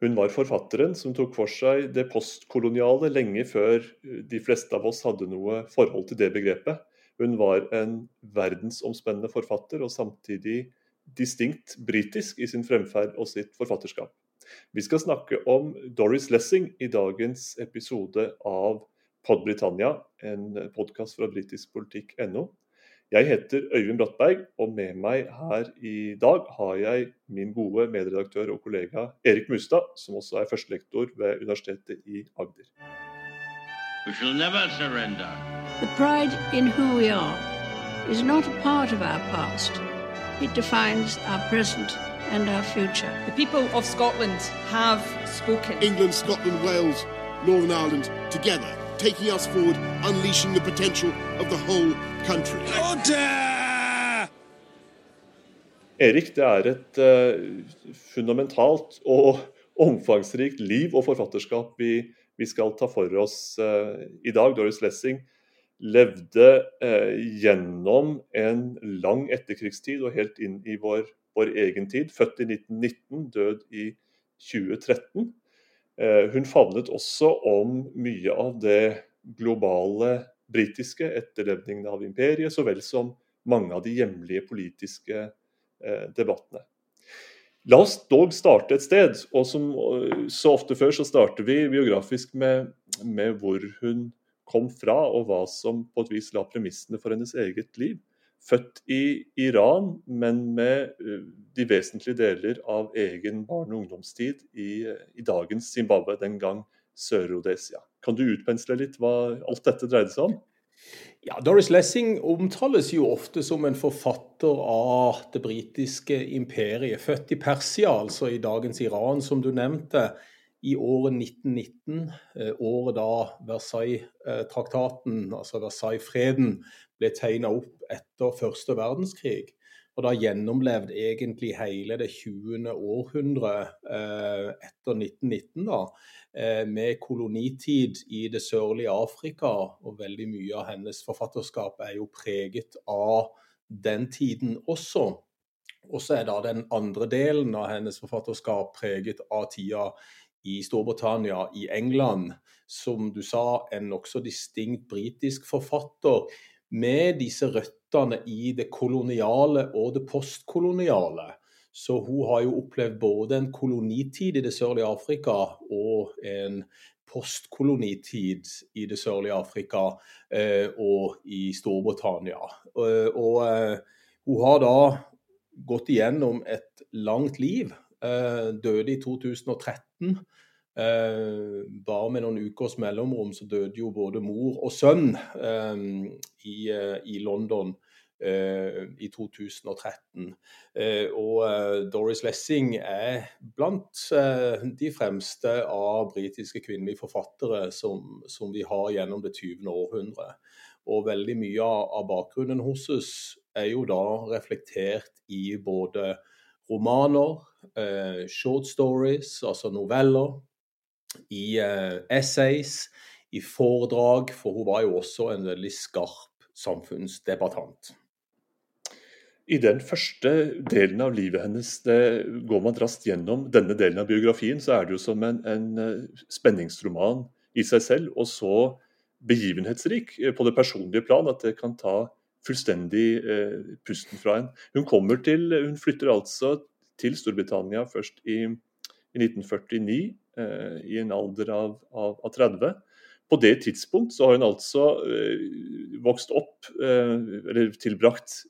Hun var forfatteren som tok for seg det postkoloniale lenge før de fleste av oss hadde noe forhold til det begrepet. Hun var en verdensomspennende forfatter, og samtidig distinkt britisk i sin fremferd og sitt forfatterskap. Vi skal snakke om Doris Lessing i dagens episode av Pod Britannia, en podkast fra britiskpolitikk.no. Jeg heter Øyvind Brattberg, og med meg her i dag har jeg min gode medredaktør og kollega Erik Mustad, som også er førstelektor ved Universitetet i Agder. We shall never surrender. The pride in who we are is not a part of our past. It defines our present and our future. The people of Scotland have spoken. England, Scotland, Wales, Northern Ireland, together taking us forward, unleashing the potential of the whole country. Erik, det er et uh, fundamentalt og omfangsrikt liv og forfatterskap vi, vi skal ta for oss uh, i dag. Doris Lessing levde uh, gjennom en lang etterkrigstid og helt inn i vår, vår egen tid. Født i 1919, død i 2013. Eh, hun favnet også om mye av det globale britiske, etterlevningene av imperiet, så vel som mange av de hjemlige politiske eh, debattene. La oss dog starte et sted, og som eh, så ofte før så starter vi biografisk med, med hvor hun kom fra, og hva som på et vis la premissene for hennes eget liv født i Iran, men med eh, de vesentlige deler av egen barne- og ungdomstid i, i dagens Zimbabwe, den gang Sør-Rhodesia. Kan du utpensle litt hva alt dette dreide seg om? Ja, Doris Lessing omtales jo ofte som en forfatter av det britiske imperiet. Født i Persia, altså i dagens Iran, som du nevnte i året 1919, eh, året da Versailles-traktaten, altså Versailles-freden, ble tegna opp etter første verdenskrig. Og da gjennomlevd egentlig hele det 20. århundret eh, etter 1919, da, eh, med kolonitid i det sørlige Afrika. Og veldig mye av hennes forfatterskap er jo preget av den tiden også. Og så er da den andre delen av hennes forfatterskap preget av tida i Storbritannia, i England, som du sa, en nokså distinkt britisk forfatter med disse røttene i det koloniale og det postkoloniale. Så hun har jo opplevd både en kolonitid i det sørlige Afrika og en postkolonitid i det sørlige Afrika eh, og i Storbritannia. Og, og eh, hun har da gått igjennom et langt liv. Eh, døde i 2013. Eh, bare med noen ukers mellomrom så døde jo både mor og sønn eh, i, eh, i, London eh, i 2013. Eh, og eh, Doris Lessing er blant de fremste av britiske kvinnelige forfattere som, som, vi har gjennom det 20. århundret. Og veldig mye av bakgrunnen hos oss er jo da reflektert i både romaner, short stories, altså noveller, i uh, essays, i foredrag, for hun var jo også en veldig skarp samfunnsdebattant. I den første delen av livet hennes, det går man raskt gjennom denne delen av biografien, så er det jo som en, en eh, spenningsroman i seg selv, og så begivenhetsrik eh, på det personlige plan at det kan ta fullstendig eh, pusten fra en. Hun kommer til, hun flytter altså til Storbritannia først i, i 1949 Eh, i en alder av, av, av 30. På det tidspunkt så har hun altså eh, vokst opp, eller tilbrakt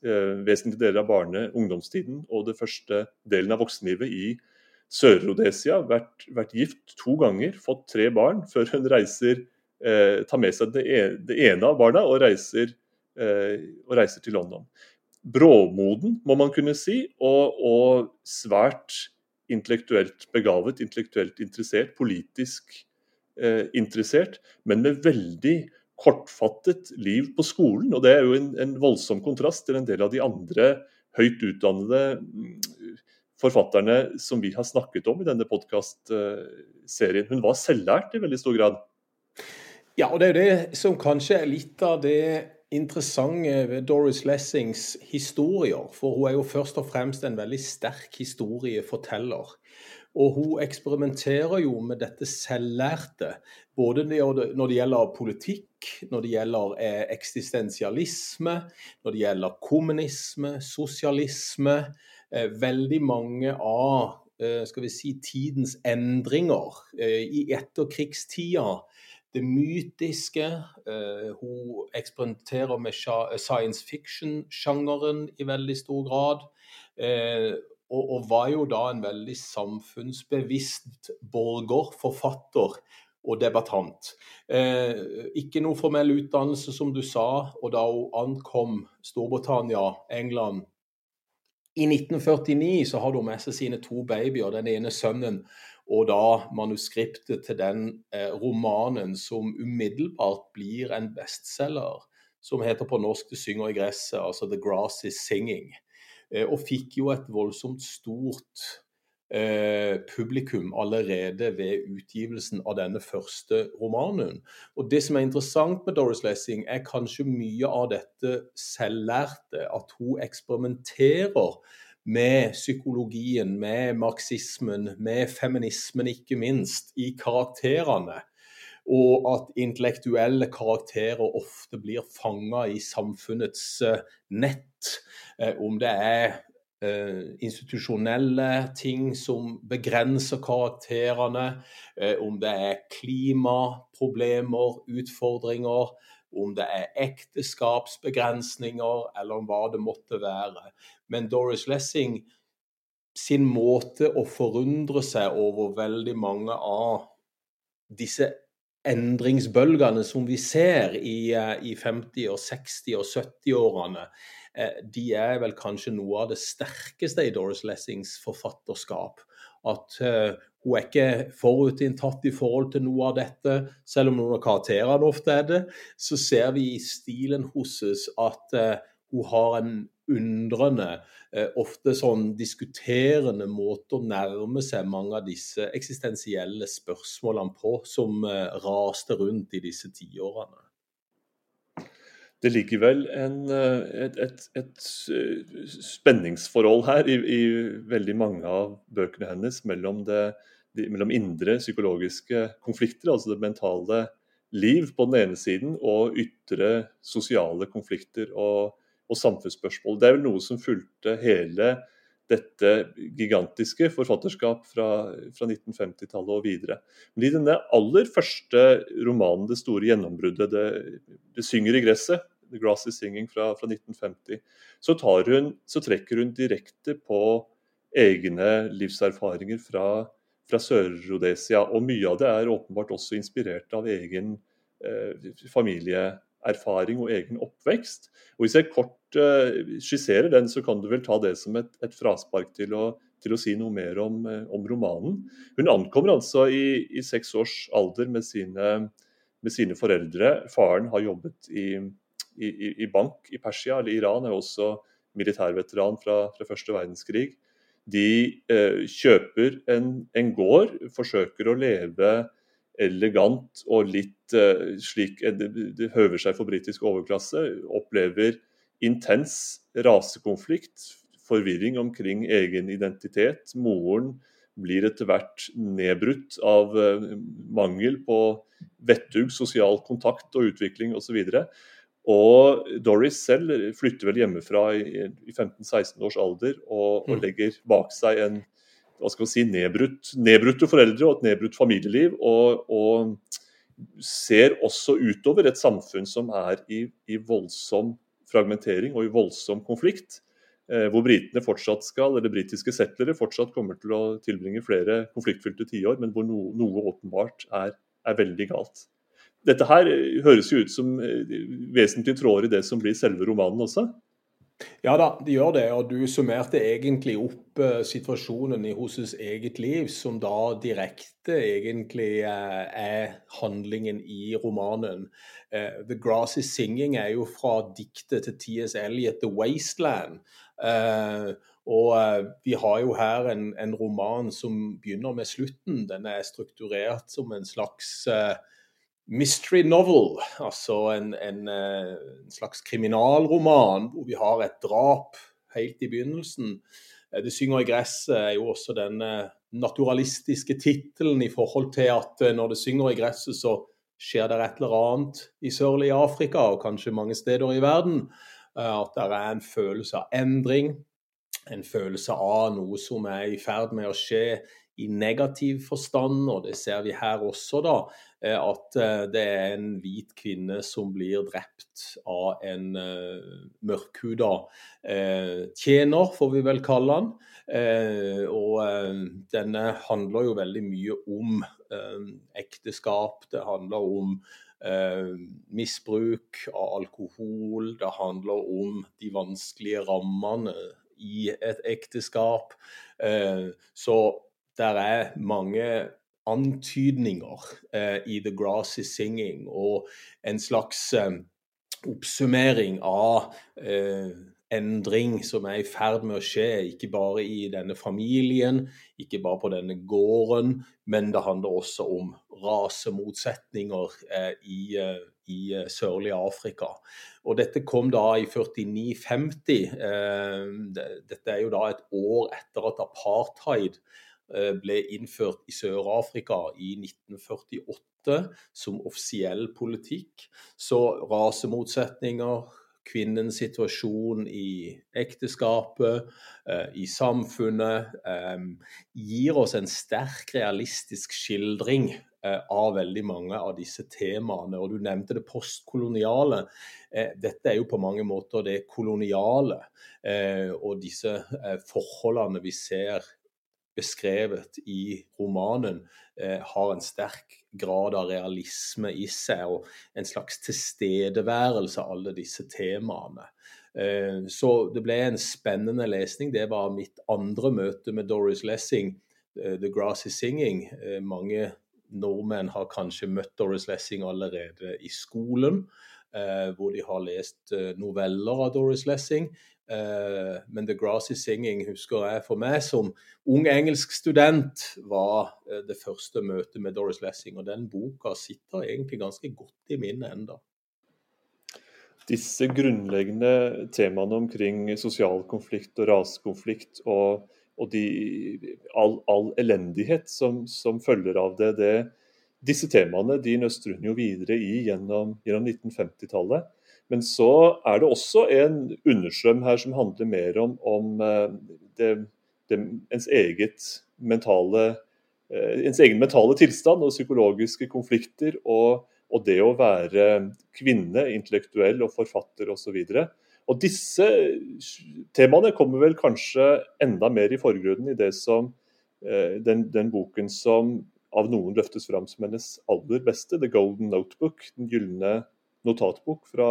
vesentlige deler av barne- ungdomstiden og det første delen av voksenlivet i Sør-Rhodesia. Vært, vært, gift to ganger, fått tre barn, før hun reiser, tar med seg ene, det ene av barna og reiser, og reiser, til London. Bråmoden, må man kunne si, og, og svært intellektuelt begavet, intellektuelt interessert, politisk eh, interessert, men med veldig kortfattet liv på skolen. Og det er jo en, en, voldsom kontrast til en del av de andre høyt utdannede mm, forfatterne som vi har snakket om i denne podkastserien. Hun var selvlært i veldig stor grad. Ja, og det er jo det som kanskje er litt av det interessante ved Doris Lessings historier. For hun er jo først og fremst en veldig sterk historieforteller. Og hun eksperimenterer jo med dette selvlærte. Både når det gjelder politikk, når det gjelder eh, eksistensialisme, når det gjelder kommunisme, sosialisme. Eh, veldig mange av eh, skal vi si, tidens endringer i etterkrigstida. Det mytiske. Hun eksperimenterer med science fiction-sjangeren i veldig stor grad og, og, var jo da en veldig samfunnsbevisst borger, forfatter og debattant. Eh, ikke noe formell utdannelse, som du sa, og da hun ankom Storbritannia, England i 1949 så hadde hun med seg sine to babyer, den ene sønnen og da manuskriptet til den eh, romanen som umiddelbart blir en bestselger, som heter på norsk 'Det synger i gresset', altså 'The Grass Is Singing'. Eh, og fikk jo et voldsomt stort eh, publikum allerede ved utgivelsen av denne første romanen. Og Det som er interessant med Doris Lessing, er kanskje mye av dette selvlærte. At hun eksperimenterer med psykologien, med marxismen, med feminismen ikke minst, i karakterene. Og at intellektuelle karakterer ofte blir fanga i samfunnets eh, nett Eh, om det er eh, institusjonelle ting som begrenser karakterene, om det er klimaproblemer, utfordringer, om det er ekteskapsbegrensninger, eller om hva det måtte være. Men Doris Lessing sin måte å forundre seg over veldig mange av disse endringsbølgene som vi ser i, i 50-, og 60- og 70-årene, Eh, de er vel kanskje noe av det sterkeste i Doris Lessings forfatterskap. At uh, hun er ikke forutinntatt i forhold til noe av dette, selv om noen av karakterene ofte er det. Så ser vi i stilen hennes at hun har en undrende, uh, ofte sånn diskuterende måte å nærme seg mange av disse eksistensielle spørsmålene på, som raste rundt i disse tiårene. Det ligger vel en, eh, et, et, et, eh, spenningsforhold her i, i, veldig mange av bøkene hennes mellom, det, de, mellom, indre psykologiske konflikter, altså det mentale liv på den ene siden, og ytre sosiale konflikter og, og samfunnsspørsmål. Det er vel noe som fulgte hele dette gigantiske forfatterskap fra, fra 1950-tallet og videre. Men i denne aller første romanen, 'Det store gjennombruddet', det, det, synger i gresset', 'The Grass Is Singing' fra, fra 1950, så, hun, så, trekker hun direkte på egne livserfaringer fra, fra Sør-Rhodesia. Og mye av det er åpenbart også inspirert av egen eh, familieerfaring og egen oppvekst. Og Hvis jeg kort eh, skisserer den, så kan du vel ta det som et, et fraspark til å, til å, si noe mer om, eh, om romanen. Hun ankommer altså i, i seks års alder med sine, med sine foreldre. Faren har jobbet i, i, i bank i Persia, eller Iran er også militærveteran fra, fra første verdenskrig. De eh, kjøper en, en, gård, forsøker å leve elegant og litt uh, slik det, det høver seg for britisk overklasse. Opplever intens rasekonflikt, forvirring omkring egen identitet. Moren blir etter hvert nedbrutt av uh, mangel på vettug sosial kontakt og utvikling osv. Og, Doris selv flytter vel hjemmefra i, i 15-16 års alder og, og, mm. legger bak seg en hva skal man si, nedbrutt, nedbrutte foreldre og et nedbrutt familieliv. Og, og, ser også utover et samfunn som er i, i voldsom fragmentering og i voldsom konflikt. Eh, hvor britene fortsatt skal, eller britiske settlere fortsatt kommer til å tilbringe flere konfliktfylte tiår, men hvor no, noe åpenbart er, er veldig galt. Dette her høres jo ut som eh, vesentlige tråder i det som blir selve romanen også? Ja da, det gjør det. Og du summerte egentlig opp uh, situasjonen i hennes eget liv, som da direkte egentlig uh, er handlingen i romanen. Uh, 'The Grass Is Singing' er jo fra diktet til T.S. Eliot, 'The Wasteland'. og vi har jo her en, en, roman som begynner med slutten. Den er strukturert som en slags mystery novel, altså en, en, eh, en, slags kriminalroman hvor vi har et drap helt i begynnelsen. Eh, 'Det synger i gresset' er jo også den naturalistiske tittelen i forhold til at når det synger i gresset, så skjer det et eller annet i sørlige Afrika og kanskje mange steder i verden. At det er en følelse av endring, en følelse av noe som er i ferd med å skje i negativ forstand, og det ser vi her også, da. At det er en hvit kvinne som blir drept av en uh, mørkhuda uh, tjener, får vi vel kalle han. Uh, og denne handler jo veldig mye om ekteskap. Det handler om misbruk av alkohol. Det handler om de vanskelige rammene i et ekteskap. Eh, så der er mange antydninger eh, i The Grass Is Singing og en slags eh, oppsummering av endring som er i ferd med å skje, ikke bare i denne familien, ikke bare på denne gården, men det handler også om rasemotsetninger i, i sørlige Afrika. Og dette kom da i 49-50. Eh, dette er jo da et år etter at apartheid eh, ble innført i Sør-Afrika i 1948 som offisiell politikk. Så rasemotsetninger, kvinnens situasjon i ekteskapet, eh, i samfunnet, gir oss en sterk realistisk skildring Eh, av veldig mange av disse temaene. Og Du nevnte det postkoloniale. Eh, dette er jo på mange måter det koloniale. Eh, og disse forholdene vi ser beskrevet i romanen, har en sterk grad av realisme i seg, og en slags tilstedeværelse av alle disse temaene. Så det ble en spennende lesning. Det var mitt andre møte med Doris Lessing, 'The Grass Is Singing'. Mange nordmenn har kanskje møtt Doris Lessing allerede i skolen, eh, hvor de har lest eh, noveller av Doris Lessing. Eh, men 'The Grass Is Singing' husker jeg for meg som ung engelsk student var eh, det første møtet med Doris Lessing. Og den boka sitter egentlig ganske godt i minnet enda. Disse grunnleggende temaene omkring sosial konflikt og rasekonflikt og og de, all, all, elendighet som, som, følger av det, det Disse temaene de nøster hun jo videre i gjennom, gjennom 1950-tallet. Men så er det også en understrøm her som handler mer om, om eh, det, det, ens, mentale, eh, ens egen mentale tilstand og psykologiske konflikter. Og, og det å være kvinne, intellektuell og forfatter osv. Og, og disse temaene kommer vel kanskje enda mer i forgrunnen i som eh, den, den, boken som av noen løftes fram som hennes aller beste, 'The Golden Notebook', den gylne notatbok fra,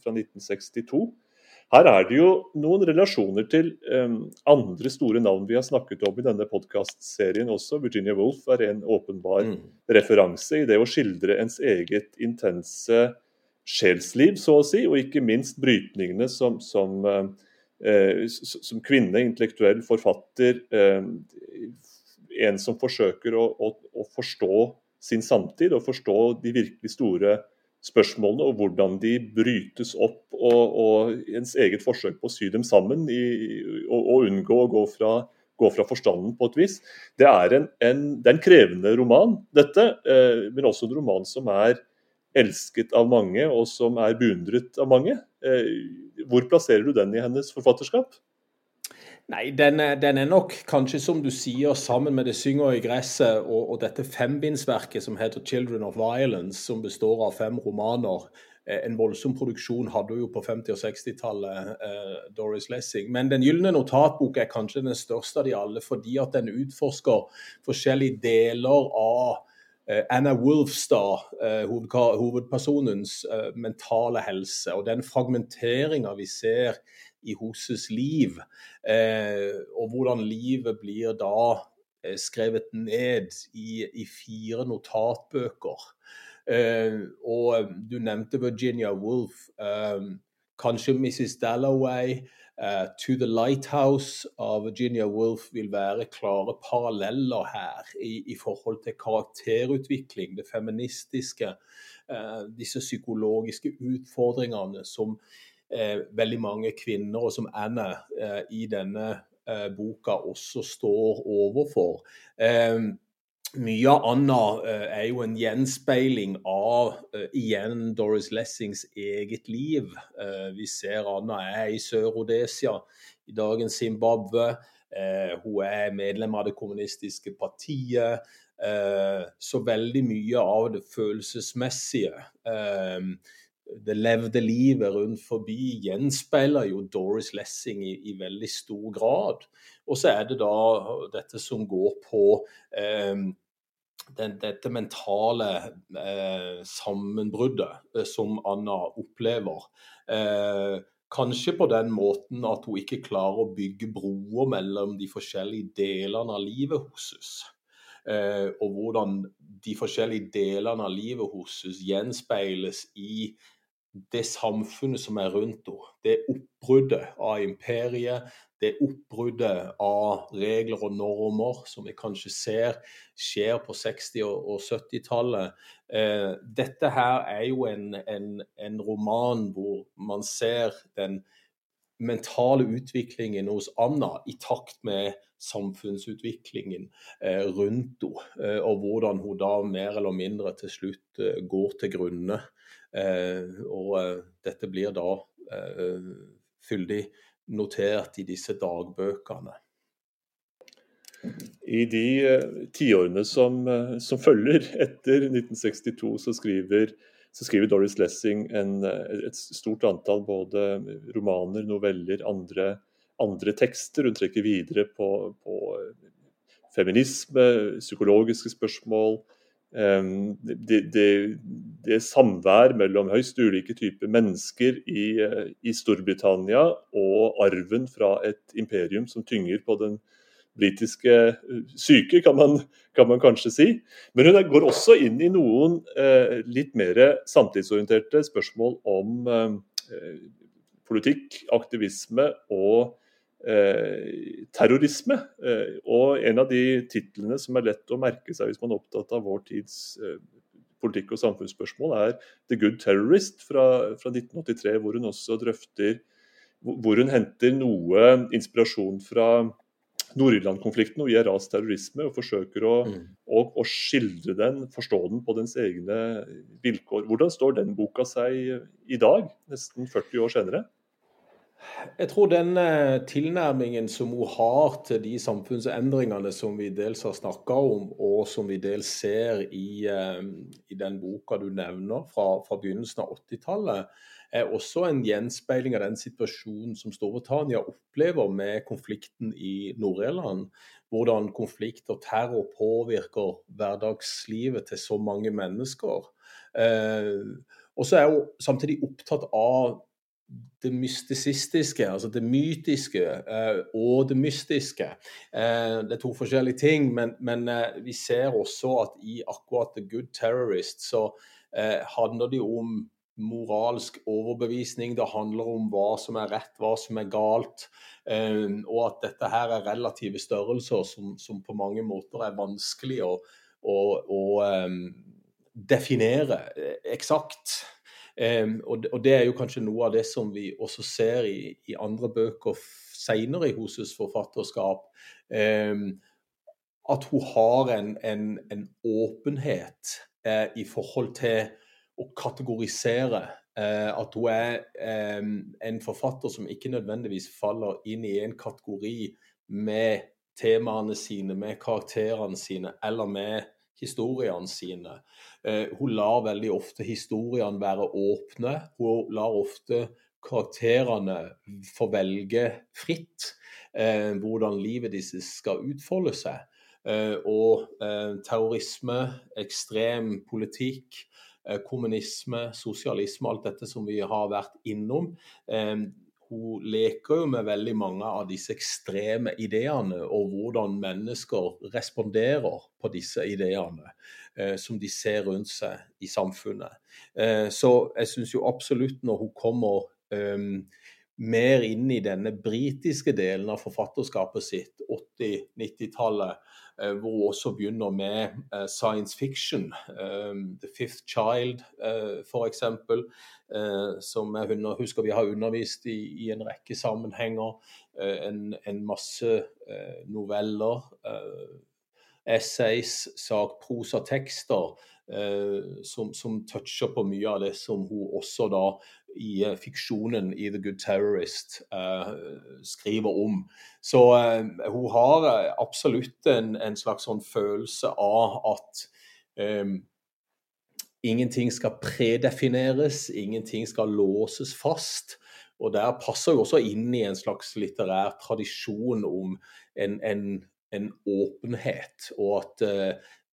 fra 1962. Her er det jo noen relasjoner til um, andre store navn vi har snakket om i denne podkastserien også. Virginia Woolf er en åpenbar mm. referanse i det å skildre ens eget intense sjelsliv, så å si, og ikke minst brytningene som, som, eh, som kvinne, intellektuell forfatter, eh, en som forsøker å, å, å, forstå sin samtid og forstå de virkelig store spørsmålene og hvordan de brytes opp, og, og ens eget forsøk på å sy dem sammen i, og, og, unngå å gå fra, gå fra, forstanden på et vis. Det er en, en, det er en krevende roman, dette, eh, men også en roman som er elsket av mange, og som er beundret av mange. Eh, hvor plasserer du den i hennes forfatterskap? Nei, den er, den er, nok kanskje, som du sier, sammen med 'Det synger i gresset' og, og dette fembindsverket som heter 'Children of Violence', som består av fem romaner. Eh, en voldsom produksjon hadde hun jo på 50- og 60-tallet, eh, Doris Lessing. Men 'Den gylne notatbok' er kanskje den største av de alle, fordi at den utforsker forskjellige deler av Anna Wolfstad, eh, hovedpersonens eh, mentale helse, og den fragmenteringa vi ser i hennes liv, og hvordan livet blir da skrevet ned i, i fire notatbøker. og du nevnte Virginia Woolf. kanskje Mrs. Dalloway. Uh, to the Lighthouse av Virginia Woolf vil være klare paralleller her i, i forhold til karakterutvikling, det feministiske, uh, disse psykologiske utfordringene som uh, veldig mange kvinner, og som Anna i denne boka også står overfor. Eh, mye annet eh, er jo en gjenspeiling av eh, igjen Doris Lessings eget liv. Eh, vi ser Anna er i Sør-Rhodesia, i dagens Zimbabwe. hun er medlem av det kommunistiske partiet. så veldig mye av det følelsesmessige det levde livet rundt forbi gjenspeiler jo Doris Lessing i, i, veldig stor grad. Og så er det da dette som går på den, dette mentale eh, sammenbruddet eh, som Anna opplever. Eh, kanskje på den måten at hun ikke klarer å bygge broer mellom de forskjellige delene av livet hennes. Eh, og hvordan de forskjellige delene av livet hennes gjenspeiles i det samfunnet som er rundt henne. Det oppbruddet av imperiet, det oppbruddet av regler og normer som vi kanskje ser skjer på 60- og 70-tallet. Eh, dette her er jo en, en, en, roman hvor man ser den mentale utviklingen hos Anna i takt med samfunnsutviklingen eh, rundt henne, eh, og hvordan hun da mer eller mindre til slutt går til grunne og dette blir da fyldig notert i disse dagbøkene. I de tiårene som, som, følger etter 1962, så skriver, så skriver Doris Lessing en, et stort antall både romaner, noveller, andre, andre tekster. Hun trekker videre på, på feminisme, psykologiske spørsmål, det, det, det samvær mellom høyst ulike typer mennesker i, eh, i, Storbritannia og arven fra et imperium som tynger på den britiske eh, syke, kan man, kan man, kanskje si. Men hun går også inn i noen eh, litt mer samtidsorienterte spørsmål om eh, politikk, aktivisme og Eh, terrorisme. Eh, og en av de titlene som er lett å merke seg hvis man er opptatt av vår tids eh, politikk og samfunnsspørsmål, er 'The Good Terrorist' fra, fra 1983, hvor hun også drøfter hvor hun henter noe inspirasjon fra Nord-Irland-konflikten og IRAs terrorisme, og forsøker å, mm. å, å, skildre den, forstå den på dens egne vilkår. Hvordan står den boka seg i dag, nesten 40 år senere? Jeg tror den eh, tilnærmingen som hun har til de samfunnsendringene som vi dels har snakka om, og som vi dels ser i, eh, i den boka du nevner fra, fra begynnelsen av 80-tallet, er også en gjenspeiling av den situasjonen som Storbritannia opplever med konflikten i Nord-Irland. Hvordan konflikt og terror påvirker hverdagslivet til så mange mennesker. Eh, og så er hun samtidig opptatt av det mystisistiske, altså det mytiske, eh, og det mystiske. Eh, det er to forskjellige ting, men, men eh, vi ser også at i akkurat The Good Terrorist så handler det om moralsk overbevisning. Det handler om hva som er rett, hva som er galt. og at dette her er relative størrelser som, som på mange måter er vanskelig å, å, å definere eksakt. Og, det er jo kanskje noe av det som vi også ser i, i andre bøker seinere i Hoses forfatterskap. At hun har en, en, en åpenhet eh, i forhold til å kategorisere. Eh, at hun er en forfatter som ikke nødvendigvis faller inn i en kategori med temaene sine, med karakterene sine eller med historiene sine. Eh, hun lar veldig ofte historiene være åpne. Hun lar ofte karakterene få velge fritt eh, hvordan livet deres skal utfolde seg. Eh, og terrorisme, ekstrem politikk, kommunisme, sosialisme, alt dette som vi har vært innom, hun leker jo med veldig mange av disse ekstreme ideene, og hvordan mennesker responderer på disse ideene eh, som de ser rundt seg i samfunnet. Eh, så jeg syns jo absolutt når hun kommer eh, mer inn i denne britiske delen av forfatterskapet sitt, 80-90-tallet, eh, hvor hun også begynner med eh, science fiction. The Fifth Child, f.eks., som jeg husker vi har undervist i, i en rekke sammenhenger. En, en masse noveller, essays, sakprosatekster. Som, som toucher på mye av det som hun også da i uh, fiksjonen i The Good Terrorist uh, skriver om. Så uh, hun har absolutt en, en, slags sånn følelse av at um, ingenting skal predefineres, ingenting skal låses fast. Og der passer hun også inn i en slags litterær tradisjon om en, en, en åpenhet, og at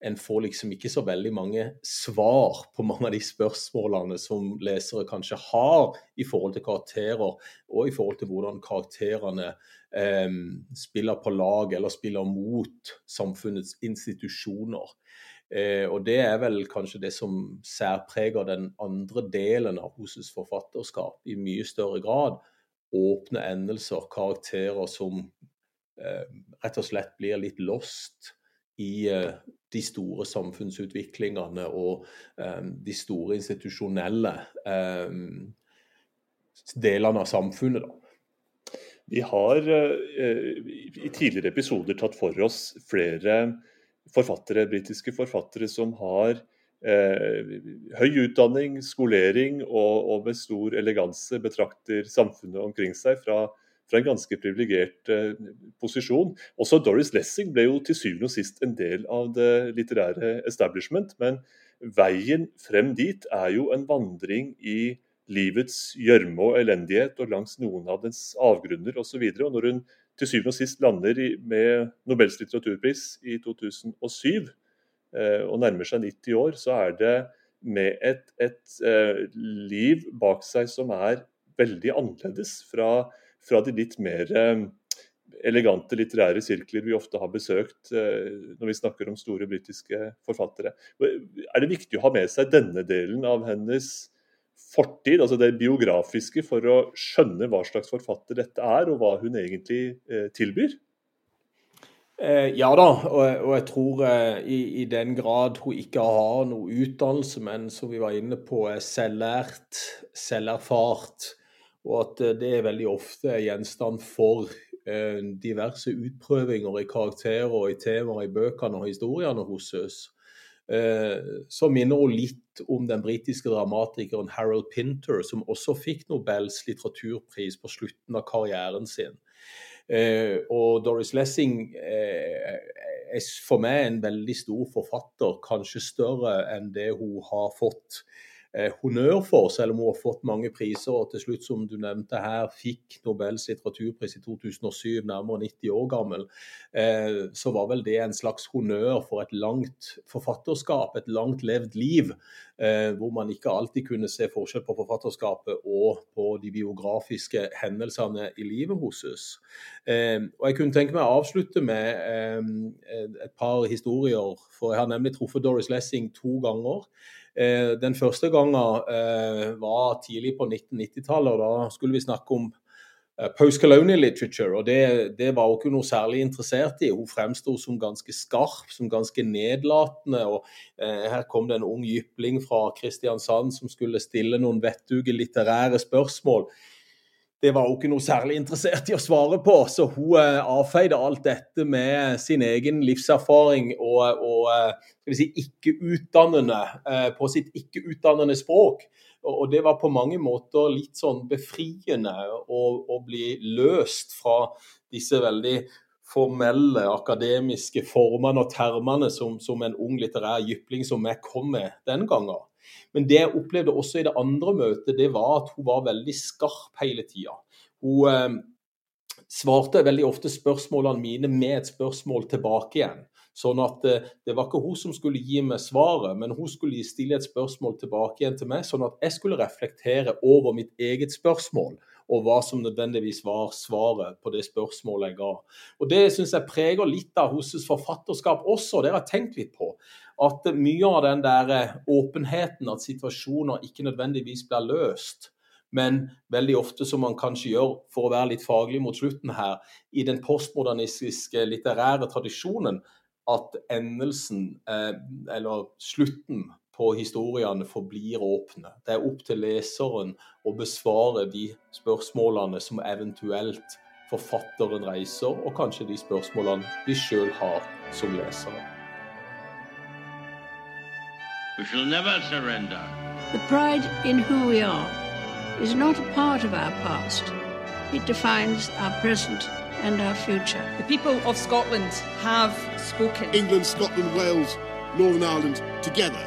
en får liksom ikke så veldig mange svar på mange av de spørsmålene som lesere kanskje har i forhold til karakterer, og i forhold til hvordan karakterene eh, spiller på lag eller spiller mot samfunnets institusjoner. Eh, og Det er vel kanskje det som særpreger den andre delen av Hoses forfatterskap i mye større grad. Åpne endelser, karakterer som eh, rett og slett blir litt lost i eh, de store samfunnsutviklingene og um, de store institusjonelle um, delene av samfunnet. Vi har i tidligere episoder tatt for oss flere forfattere, britiske forfattere som har eh, høy utdanning, skolering og, og, med stor eleganse betrakter samfunnet omkring seg fra fra en ganske privilegert eh, posisjon. Også Doris Lessing ble jo til syvende og sist en del av det litterære establishment, men veien frem dit er jo en vandring i livets gjørme og elendighet og langs noen av dens avgrunner osv. Når hun til syvende og sist lander i, med Nobels litteraturpris i 2007 eh, og nærmer seg 90 år, så er det med et, et eh, liv bak seg som er veldig annerledes fra fra de litt mer eh, elegante litterære sirkler vi ofte har besøkt eh, når vi snakker om store britiske forfattere. Er det viktig å ha med seg denne delen av hennes fortid, altså det biografiske, for å skjønne hva slags forfatter dette er, og hva hun egentlig eh, tilbyr? ja da, og, jeg tror i, den grad hun ikke har noe utdannelse, men som vi var inne på, er selvlært, selverfart, og at eh, det er veldig ofte gjenstand for eh, diverse utprøvinger i karakterer og i temaer i bøkene og historiene hos oss. Eh, så minner hun litt om den britiske dramatikeren Harold Pinter, som også fikk Nobels litteraturpris på slutten av karrieren sin. Og Doris Lessing er for meg en veldig stor forfatter, kanskje større enn det hun har fått honnør for, selv om hun har fått mange priser. Og til slutt, som du nevnte her, fikk Nobels litteraturpris i 2007, nærmere 90 år gammel. Eh, så var vel det en slags honnør for et langt forfatterskap, et langt levd liv. Eh, hvor man ikke alltid kunne se forskjell på forfatterskapet og på de biografiske hendelsene i livet hos oss. Eh, og Jeg kunne tenke meg å avslutte med eh, et par historier. For jeg har nemlig truffet Doris Lessing to ganger. Eh, den første gangen eh, var tidlig på 1990-tallet, og da skulle vi snakke om eh, post-colonial literature. og det, det, var hun ikke noe særlig interessert i. Hun fremsto som ganske skarp, som ganske nedlatende. og Her kom det en ung jypling fra Kristiansand som skulle stille noen vettuge litterære spørsmål det var hun ikke noe særlig interessert i å svare på. Så hun eh, avfeide alt dette med sin egen livserfaring og, og eh, si, ikke-utdannende eh, på sitt ikke-utdannende språk. Og, det var på mange måter litt sånn befriende å, å bli løst fra disse veldig formelle, akademiske formene og termene som, som en ung litterær jypling som jeg kom med den gangen. Men det jeg opplevde også i det andre møtet, det var at hun var veldig skarp hele tida. Hun eh, svarte veldig ofte spørsmålene mine med et spørsmål tilbake igjen. Sånn at eh, det var ikke hun som skulle gi meg svaret, men hun skulle stille et spørsmål tilbake igjen til meg, sånn at jeg skulle reflektere over mitt eget spørsmål og hva som nødvendigvis var svaret på det spørsmålet jeg ga. Og Det syns jeg preger litt av Hosses forfatterskap også, det har jeg tenkt litt på. At mye av den der eh, åpenheten, at situasjoner ikke nødvendigvis blir løst, Men veldig ofte, som man kanskje gjør for å være litt faglig mot slutten her, i den postmodernistiske litterære tradisjonen, at endelsen, eh, eller slutten på historiene, forblir åpne. Det er opp til leseren å besvare de spørsmålene som eventuelt forfatteren reiser, og kanskje de spørsmålene de sjøl har som lesere. We shall never surrender. The pride in who we are is not a part of our past. It defines our present and our future. The people of Scotland have spoken. England, Scotland, Wales, Northern Ireland, together,